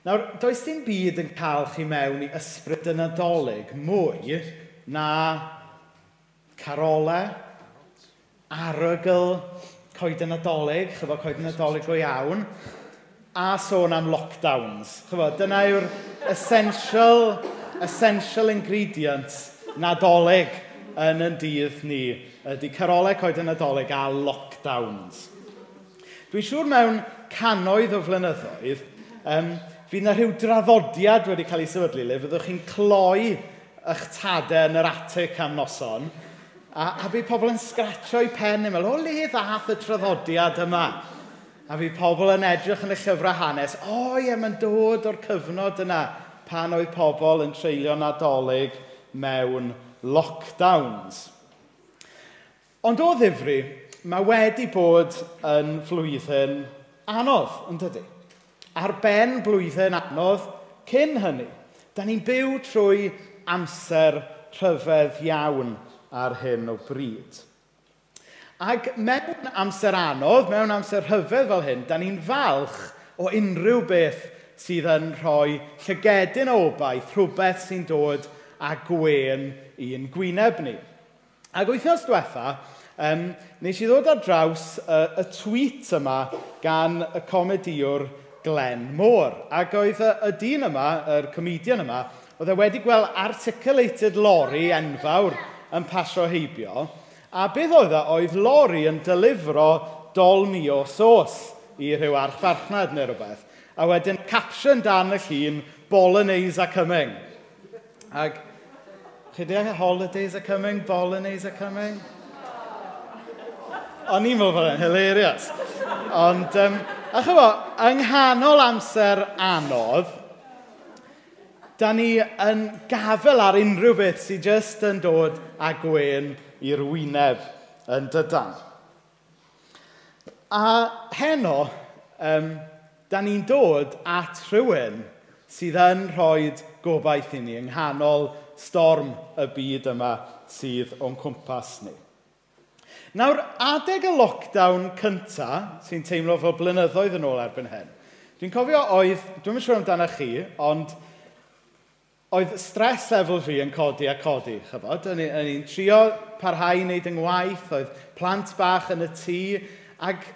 Nawr, does dim byd yn cael chi mewn i ysbryd yn adolyg mwy na carolau, arogl, coed yn adolyg, chyfo coed yn adolyg go iawn, a sôn am lockdowns. Chyfo, dyna yw'r essential, essential ingredients nadolig yn yn dydd ni ydy carolau coed yn nadolig a lockdowns. Dwi'n siŵr mewn canoedd o flynyddoedd, um, fydd yna rhyw draddodiad wedi cael ei sefydlu le, fyddwch chi'n cloi eich tadau yn yr atig am noson, a, a bydd pobl yn sgratio i pen yn meddwl, o le ddath y traddodiad yma? A fydd pobl yn edrych yn y llyfrau hanes, o ie, mae'n dod o'r cyfnod yna pan oedd pobl yn treulio nadolig mewn lockdowns. Ond o ddifri, mae wedi bod yn flwyddyn anodd, yn dydy? ar ben blwyddyn anodd cyn hynny. Da ni'n byw trwy amser rhyfedd iawn ar hyn o bryd. Ac mewn amser anodd, mewn amser rhyfedd fel hyn, da ni'n falch o unrhyw beth sydd yn rhoi llygedyn o obaith, rhywbeth sy'n dod a gwen i'n gwyneb ni. Ac wythnos diwetha, um, nes i ddod ar draws y, y tweet yma gan y comediwr Glen Môr. Ac oedd y, y dyn yma, yr comedian yma, oedd e wedi gweld articulated lori enfawr yn pasio heibio. A beth oedd e? Oedd lori yn delifro dolni o sos i rhyw archfarchnad neu rhywbeth. A wedyn caption dan y llun, Bolognese are coming. Ac, chi di holidays are coming, Bolognese are coming? O'n i'n meddwl bod e'n hilarious. Ond, um, A chyfo, yng nghanol amser anodd, da ni yn gafel ar unrhyw beth sydd jyst yn dod a gwen i'r wyneb yn dydan. A heno, um, da ni'n dod at rhywun sydd yn rhoi gobaith i ni yng nghanol storm y byd yma sydd o'n cwmpas ni. Nawr, adeg y lockdown cynta, sy'n teimlo fel blynyddoedd yn ôl erbyn hyn, dwi'n cofio oedd, dwi'n mynd siŵr amdano chi, ond oedd stres lefel fi yn codi a codi, chyfod. Yn i'n trio parhau i wneud yng ngwaith, oedd plant bach yn y tŷ, ac,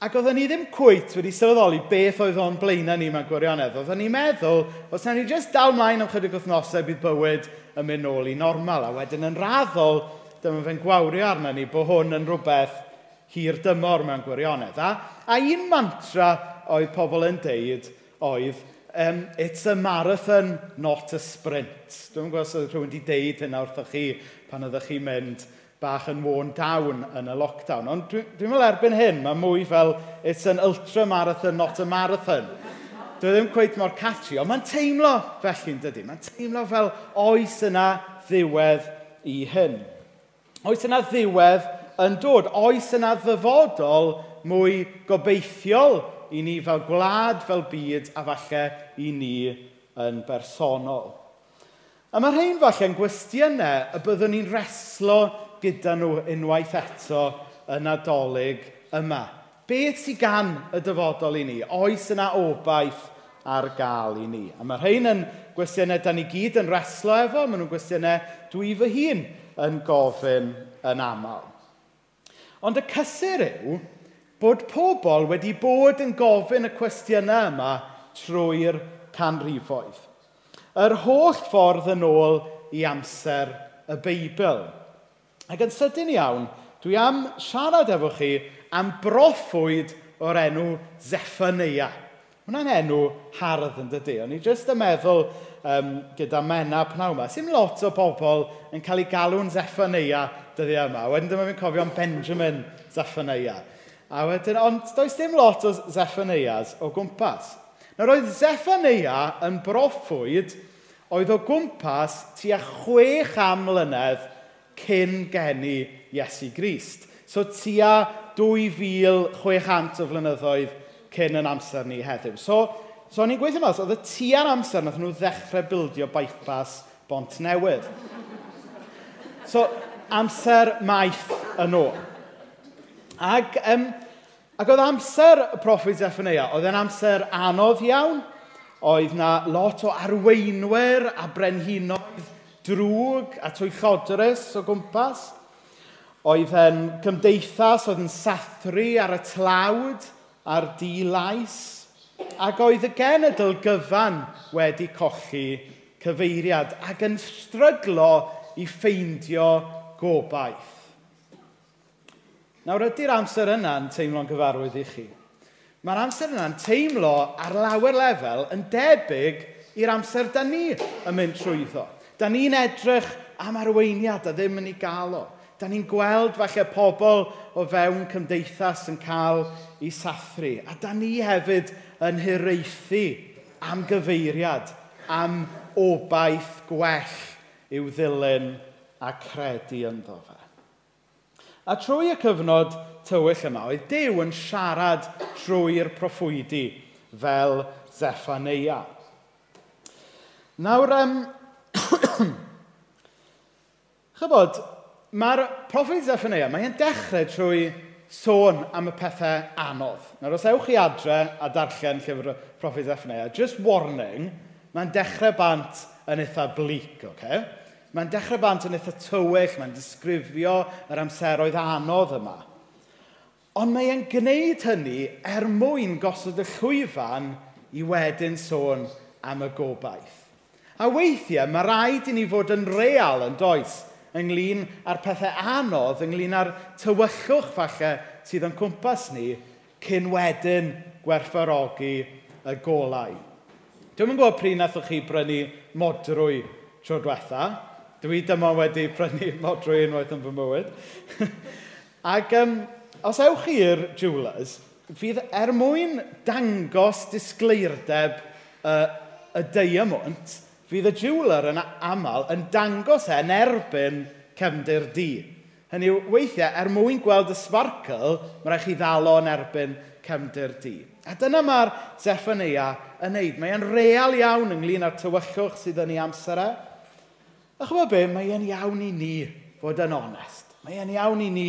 ac oedden ni ddim cwyt wedi sylweddoli beth oedd o'n blaenau ni mewn gwirionedd. Oedden ni'n meddwl, os na ni jyst dal mlaen am chydig wythnosau bydd bywyd yn mynd nôl i normal, a wedyn yn raddol, dyma fe'n gwawrio arna ni bod hwn yn rhywbeth hir dymor mewn gwirionedd. A, a un mantra oedd pobl yn deud oedd, um, it's a marathon, not a sprint. Dwi'n gwybod os oedd rhywun wedi deud hynna wrthych chi pan ydych chi'n mynd bach yn worn down yn y lockdown. Ond dwi'n dwi meddwl erbyn hyn, mae mwy fel, it's an ultra-marathon, not a marathon. Dwi ddim cweith mor catchy, ond mae'n teimlo felly'n dydy. Mae'n teimlo fel oes yna ddiwedd i hyn. Oes yna ddiwedd yn dod? Oes yna ddyfodol mwy gobeithiol i ni fel gwlad, fel byd, a falle i ni yn bersonol? A mae rhain falle'n gwestiynau y byddwn ni'n reslo gyda nhw unwaith eto yn adolyg yma. Beth sydd gan y dyfodol i ni? Oes yna obaith ar gael i ni? A mae rhain yn gwestiynau da ni gyd yn reslo efo, maen nhw'n gwestiynau dwi fy hun yn gofyn yn aml. Ond y cysur yw bod pobl wedi bod yn gofyn y cwestiynau yma trwy'r canrifoedd. Yr holl ffordd yn ôl i amser y Beibl. Ac yn sydyn iawn, dwi am siarad efo chi am broffwyd o'r enw Zeffania. Hwna'n enw hardd yn dydy. O'n i jyst yn meddwl um, gyda Mena pnaw yma. Sym lot o bobl yn cael ei galw'n Zeffania dyddi e yma. Wedyn dyma fi'n cofio am Benjamin Zeffania. A wedyn, ond does dim lot o Zeffanias o gwmpas. Nawr oedd Zeffania yn broffwyd oedd o gwmpas tua chwech am mlynedd cyn geni Iesu Grist. So tua 2600 o flynyddoedd cyn yn amser ni heddiw. So, so ni'n gweithio mas, oedd y tu ar amser nath nhw ddechrau bildio bypass bont newydd. So, amser maith yn ôl. Ac, um, ac oedd amser y proffwyd Zephania, oedd e'n amser anodd iawn. Oedd na lot o arweinwyr a brenhinoedd drwg a twychodrys o gwmpas. Oedd e'n cymdeithas, oedd yn sathru ar y tlawd ar di-lais, ac oedd y genedl gyfan wedi colli cyfeiriad ac yn stryglo i ffeindio gobaith. Nawr ydy'r amser yna'n teimlo'n gyfarwydd i chi. Mae'r amser yna'n teimlo ar lawer lefel yn debyg i'r amser da ni yn mynd trwyddo. Da ni'n edrych am arweiniad a ddim yn ei gael o. Da ni'n gweld falle pobl o fewn cymdeithas yn cael ei sathru. A da ni hefyd yn hiraethu am gyfeiriad, am obaith gwell i'w ddilyn a credu ynddo fe. A trwy y cyfnod tywyll yma, oedd Dyw yn siarad trwy'r proffwydi fel Zeffaneia. Nawr, um, chybod, Mae'r proffwyd Zephania, mae'n dechrau trwy sôn am y pethau anodd. Nawr, os ewch chi adre a darllen llyfr y proffwyd just warning, mae'n dechrau bant yn eitha blic, Okay? Mae'n dechrau bant yn eitha tywyll, mae'n disgrifio yr amseroedd anodd yma. Ond mae'n e'n gwneud hynny er mwyn gosod y llwyfan i wedyn sôn am y gobaith. A weithiau mae rhaid i ni fod yn real yn does ynglyn â'r pethau anodd, ynglyn â'r tywyllwch falle sydd yn cwmpas ni, cyn wedyn gwerthfarogi y golau. Dwi'n yn gwybod pryd nathwch chi brynu modrwy tro diwetha. Dwi dyma wedi prynu modrwy unwaith yn fy mywyd. Ac um, os ewch chi'r jewelers, fydd er mwyn dangos disgleirdeb uh, y diamond, fydd y jiwler yn aml yn dangos e yn erbyn cefndir di. Hynny yw, weithiau, er mwyn gweld y sbarcl, mae rhaid chi ddalo yn erbyn cefndir di. A dyna mae'r Zephania yn neud. Mae'n real iawn ynglyn â'r tywyllwch sydd yn ei amser e. A chwbod be, mae e'n iawn i ni fod yn onest. Mae e'n iawn i ni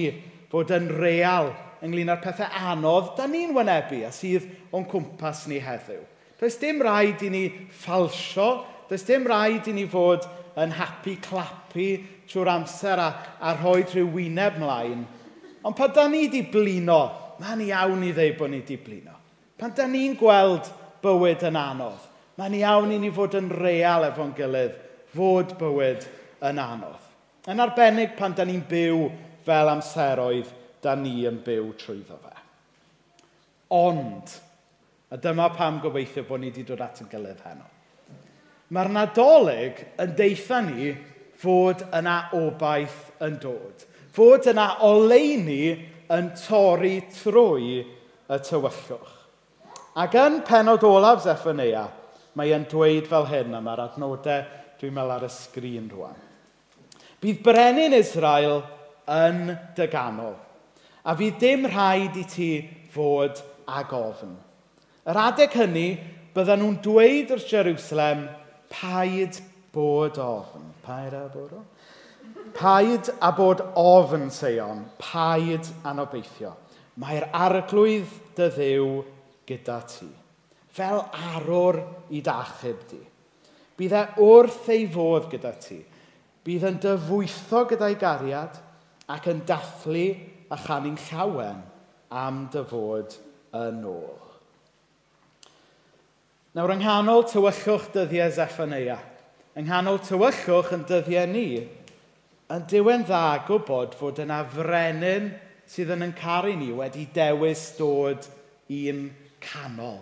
fod yn real ynglyn â'r pethau anodd da ni'n wynebu a sydd o'n cwmpas ni heddiw. Does dim rhaid i ni falsio Does dim rhaid i ni fod yn happy clappy trwy'r amser a, a rhoi rhyw wyneb mlaen. Ond pan da ni wedi blino, mae'n iawn i ddeud bod ni wedi blino. Pan da ni'n gweld bywyd yn anodd, mae'n iawn i ni fod yn real efo'n gilydd, fod bywyd yn anodd. Yn arbennig pan da ni'n byw fel amseroedd, da ni yn byw trwyddo fe. Ond, a dyma pam gobeithio bod ni wedi dod at yn gilydd heno Mae'r nadolig yn deitha ni fod yna obaith yn dod. Fod yna oleini yn torri trwy y tywyllwch. Ac yn penod olaf Zephania, mae e'n dweud fel hyn, am yr adnodau dwi'n meddwl ar y sgrin rwan. Bydd brenin Israel yn dyganol, a fydd dim rhaid i ti fod ag ofn. Yr adeg hynny, byddan nhw'n dweud wrth Jerusalem, Paid bod ofn. Paid a bod ofn? Paid a bod ofn, seion. Paid anobeithio. Mae'r arglwydd dy ddew gyda ti. Fel arwr i dachub di. Bydd e wrth ei fodd gyda ti. Bydd yn dyfwytho gyda'i gariad ac yn dathlu a chanu'n llawen am dy fod yn ôl. Nawr, yng nghanol tywyllwch dyddiau Zephania, yng nghanol tywyllwch yn dyddiau ni, yn diwen dda gwybod fod yna frenin sydd yn caru ni wedi dewis dod i'n canol.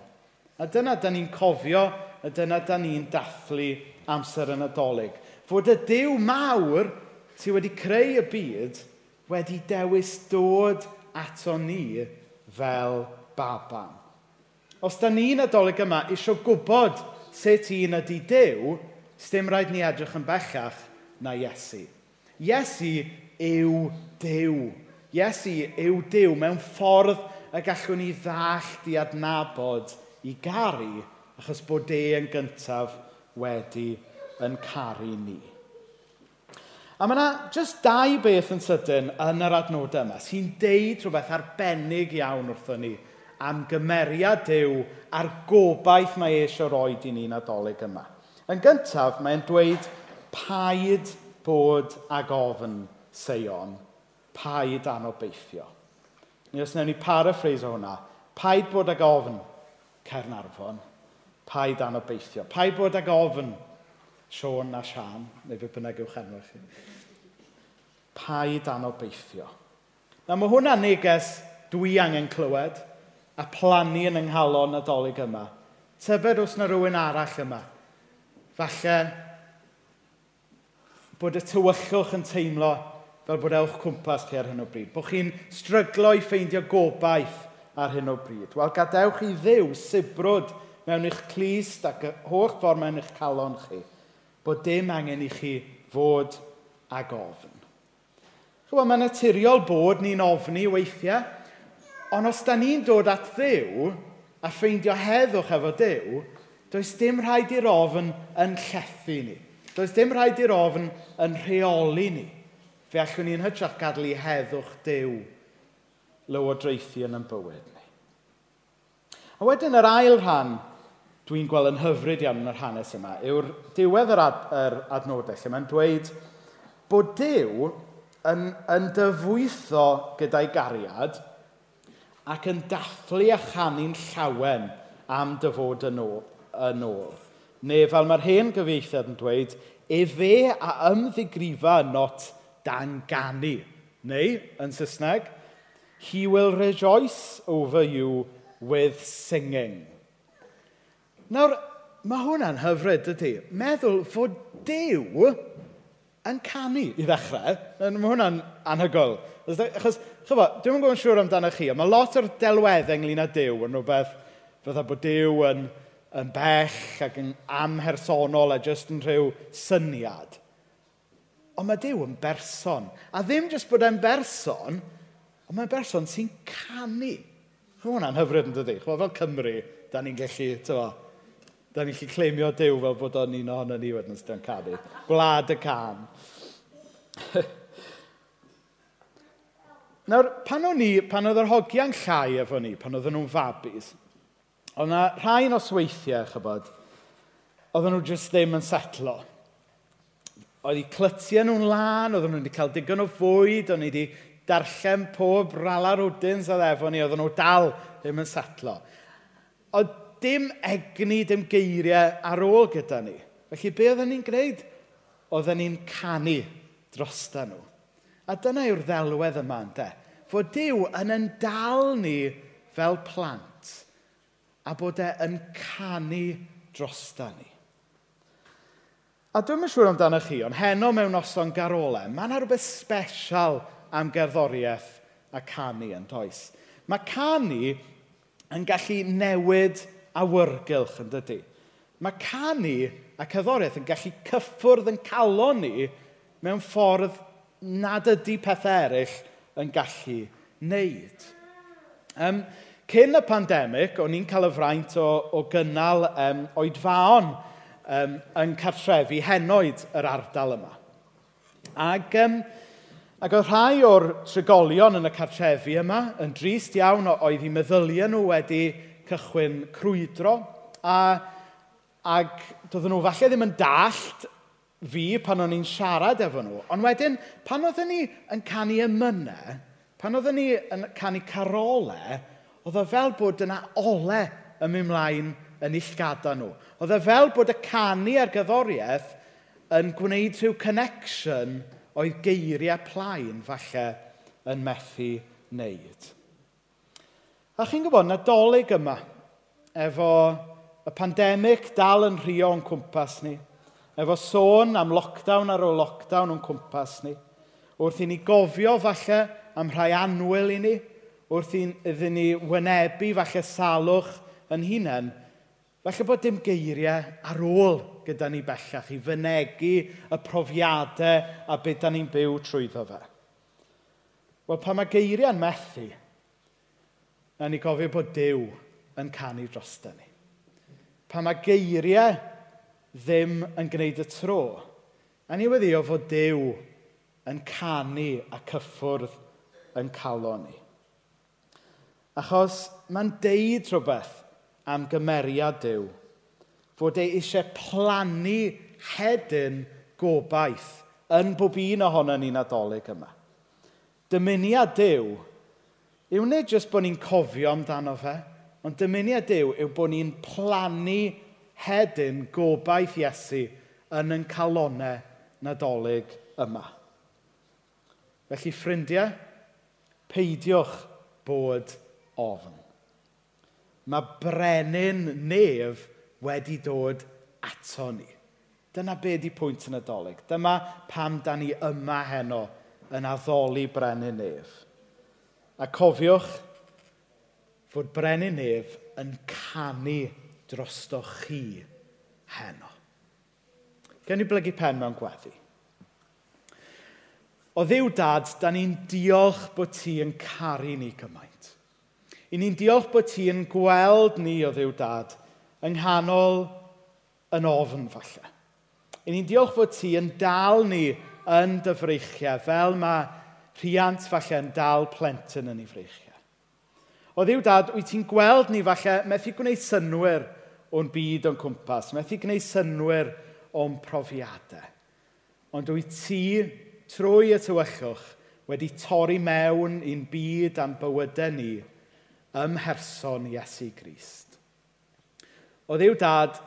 A dyna da ni'n cofio, a dyna da ni'n dathlu amser yn adolyg. Fod y Dyw mawr sydd wedi creu y byd wedi dewis dod ato ni fel baban os da ni'n adolyg yma isio gwybod sut un ydy Dyw, sdim rhaid ni edrych yn bellach na Iesu. Iesu yw Dyw. Iesu yw Dyw mewn ffordd y gallwn ni ddallt i adnabod i garu, achos bod e yn gyntaf wedi yn caru ni. A mae yna jyst dau beth yn sydyn yn yr adnodau yma sy'n deud rhywbeth arbennig iawn wrthon ni am gymeriad Dyw a'r gobaith mae eisiau roi i ni'n adolyg yma. Yn gyntaf, mae'n dweud paid bod ag ofn seion, paid anobeithio. Ni os wnawn ni paraffreis o hwnna, paid bod ag ofn Cernarfon, paid anobeithio. Paid bod ag ofn Sion a Sian, neu fe bynnag yw'ch enw chi. Paid anobeithio. Na mae hwnna neges dwi angen clywed a plannu yn ynghalon nadolig yma. Tybed os na rhywun arall yma. Falle bod y tywyllwch yn teimlo fel bod ewch cwmpas chi ar hyn o bryd. Bod chi'n stryglo i ffeindio gobaith ar hyn o bryd. Wel, gadewch i ddiw sibrwd mewn eich clust ac y holl ffordd mewn eich calon chi, bod dim angen i chi fod ag ofn. Chwa, mae'n naturiol bod ni'n ofni weithiau, Ond os da ni'n dod at ddew a ffeindio heddwch efo dew, does dim rhaid i'r ofn yn llethu ni. Does dim rhaid i'r ofn yn rheoli ni. Fe allwn ni'n hytrach gadw i heddwch dew lywodraethu yn ein bywyd ni. A wedyn yr ail rhan dwi'n gweld yn hyfryd iawn yn yr hanes yma yw'r diwedd yr, ad, yr adnodau lle mae'n dweud bod Dyw yn, yn dyfwytho gyda'i gariad ac yn dathlu a chanu'n llawen am dyfod yn ôl. Yn ôl. Neu fel mae'r hen gyfeithiad yn dweud, efe a ymddigrifa not dan ganu. Neu, yn Saesneg, he will rejoice over you with singing. Nawr, mae hwnna'n hyfryd ydy. Meddwl fod Dyw yn canu i ddechrau. Mae hwnna'n anhygol Achos, chyfo, dwi'n yn gwybod siŵr amdano chi, ond mae lot o'r delweddau ynglyn â Dyw yn rhywbeth fydda bod Dyw yn, yn bell ac yn amhersonol a jyst yn rhyw syniad. Ond mae Dyw yn berson. A ddim jyst bod e'n berson, ond mae'n berson sy'n canu. Mae hwnna'n hyfryd yn dydi. Chwa, fel Cymru, da ni'n gallu, tyfo, da ni'n gallu clemio Dyw fel bod o'n un ohono ni wedyn sydd yn canu. Gwlad y can. Nawr, pan o'n i, pan oedd yr hogiau'n llai efo ni, pan oedden nhw'n fabis, oedd yna rhai nosweithiau, chybod, oedden nhw jyst ddim yn setlo. Oedd i clytiau nhw'n lan, oedden nhw wedi cael digon o fwyd, o'n nhw wedi darllen pob ralar wdins oedd efo ni, oedden nhw dal ddim yn setlo. Oedd dim egni, dim geiriau ar ôl gyda ni. Felly, be oedden ni'n gwneud? Oedden ni'n canu drosta nhw. A dyna yw'r ddelwedd yma, ynde? Fod Dyw yn yn dal ni fel plant a bod e yn canu drosta ni. A dwi'n yn siŵr amdano chi, ond heno mewn noson garolau, mae yna rhywbeth special am gerddoriaeth a canu yn does. Mae canu yn gallu newid awyrgylch yn dydy. Mae canu a cyddoriaeth yn gallu cyffwrdd yn calon ni mewn ffordd nad ydy pethau eraill yn gallu wneud. Um, cyn y pandemig, o'n i'n cael y fraint o, o gynnal um, oedfaon um, yn cartrefi henoed yr ardal yma. Ac, um, ac oedd rhai o'r trigolion yn y cartrefi yma yn drist iawn oedd i meddyliau nhw wedi cychwyn crwydro a ac doedden nhw falle ddim yn dallt fi pan o'n i'n siarad efo nhw. Ond wedyn, pan oedden ni yn canu ymynau, pan oedden ni yn canu carolau, oedd o fel bod yna ole yn mynd mlaen yn illgada nhw. Oedd e fel bod y canu a'r gyddoriaeth yn gwneud rhyw connection oedd geiriau plaen falle yn methu wneud. A chi'n gwybod, nadolig yma, efo y pandemig dal yn rhio o'n cwmpas ni, efo sôn am lockdown ar ôl lockdown o'n cwmpas ni, wrth i ni gofio falle am rhai anwyl i ni, wrth i iddyn ni wynebu falle salwch yn hunain, falle bod dim geiriau ar ôl gyda ni bellach i fynegu y profiadau a beth da ni'n byw trwyddo fe. Wel, pa mae geiriau'n methu, na ni gofio bod Dyw yn canu drosda ni. Pa mae geiriau ddim yn gwneud y tro. A ni wedi o fod Dyw yn canu a cyffwrdd yn calon ni. Achos mae'n deud rhywbeth am gymeriad Dyw. Fod e eisiau plannu hedyn gobaith yn bob un ohono ni'n adolyg yma. Dymuniad Dyw yw nid jyst bod ni'n cofio amdano fe, ond dymuniad Dyw yw bod ni'n plannu hedyn gobaith Iesu yn yn calonau nadolig yma. Felly, ffrindiau, peidiwch bod ofn. Mae brenin nef wedi dod ato ni. Dyna be di pwynt yn adolyg. Dyma pam da ni yma heno yn addoli brenin nef. A cofiwch fod brenin nef yn canu drostoch chi heno. Gen i blygu pen mewn gweddi. O ddiw dad, da ni'n diolch bod ti yn caru ni gymaint. I ni'n diolch bod ti yn gweld ni o ddiw dad yng nghanol yn ofn falle. I ni'n diolch bod ti yn dal ni yn dyfreichiau fel mae rhiant falle yn dal plentyn yn ei freichiau. O ddiw dad, wyt ti'n gweld ni falle methu gwneud synwyr o'n byd o'n cwmpas, methu gwneud synwyr o'n profiadau. Ond wyt ti, trwy y tywyllwch, wedi torri mewn i'n byd am bywydau ni ym mherson Iesu Grist. O ddiw dad,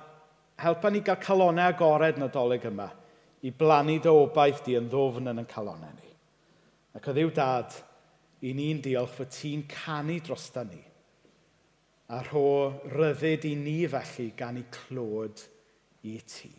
helpa ni gael calonau agored nadolig yma i blannu dy obaith di yn ddofn yn y calonau ni. Ac o ddiw dad, i ni'n diolch fod ti'n canu dros da ni. A rho ryddid i ni felly gan i clod i ti.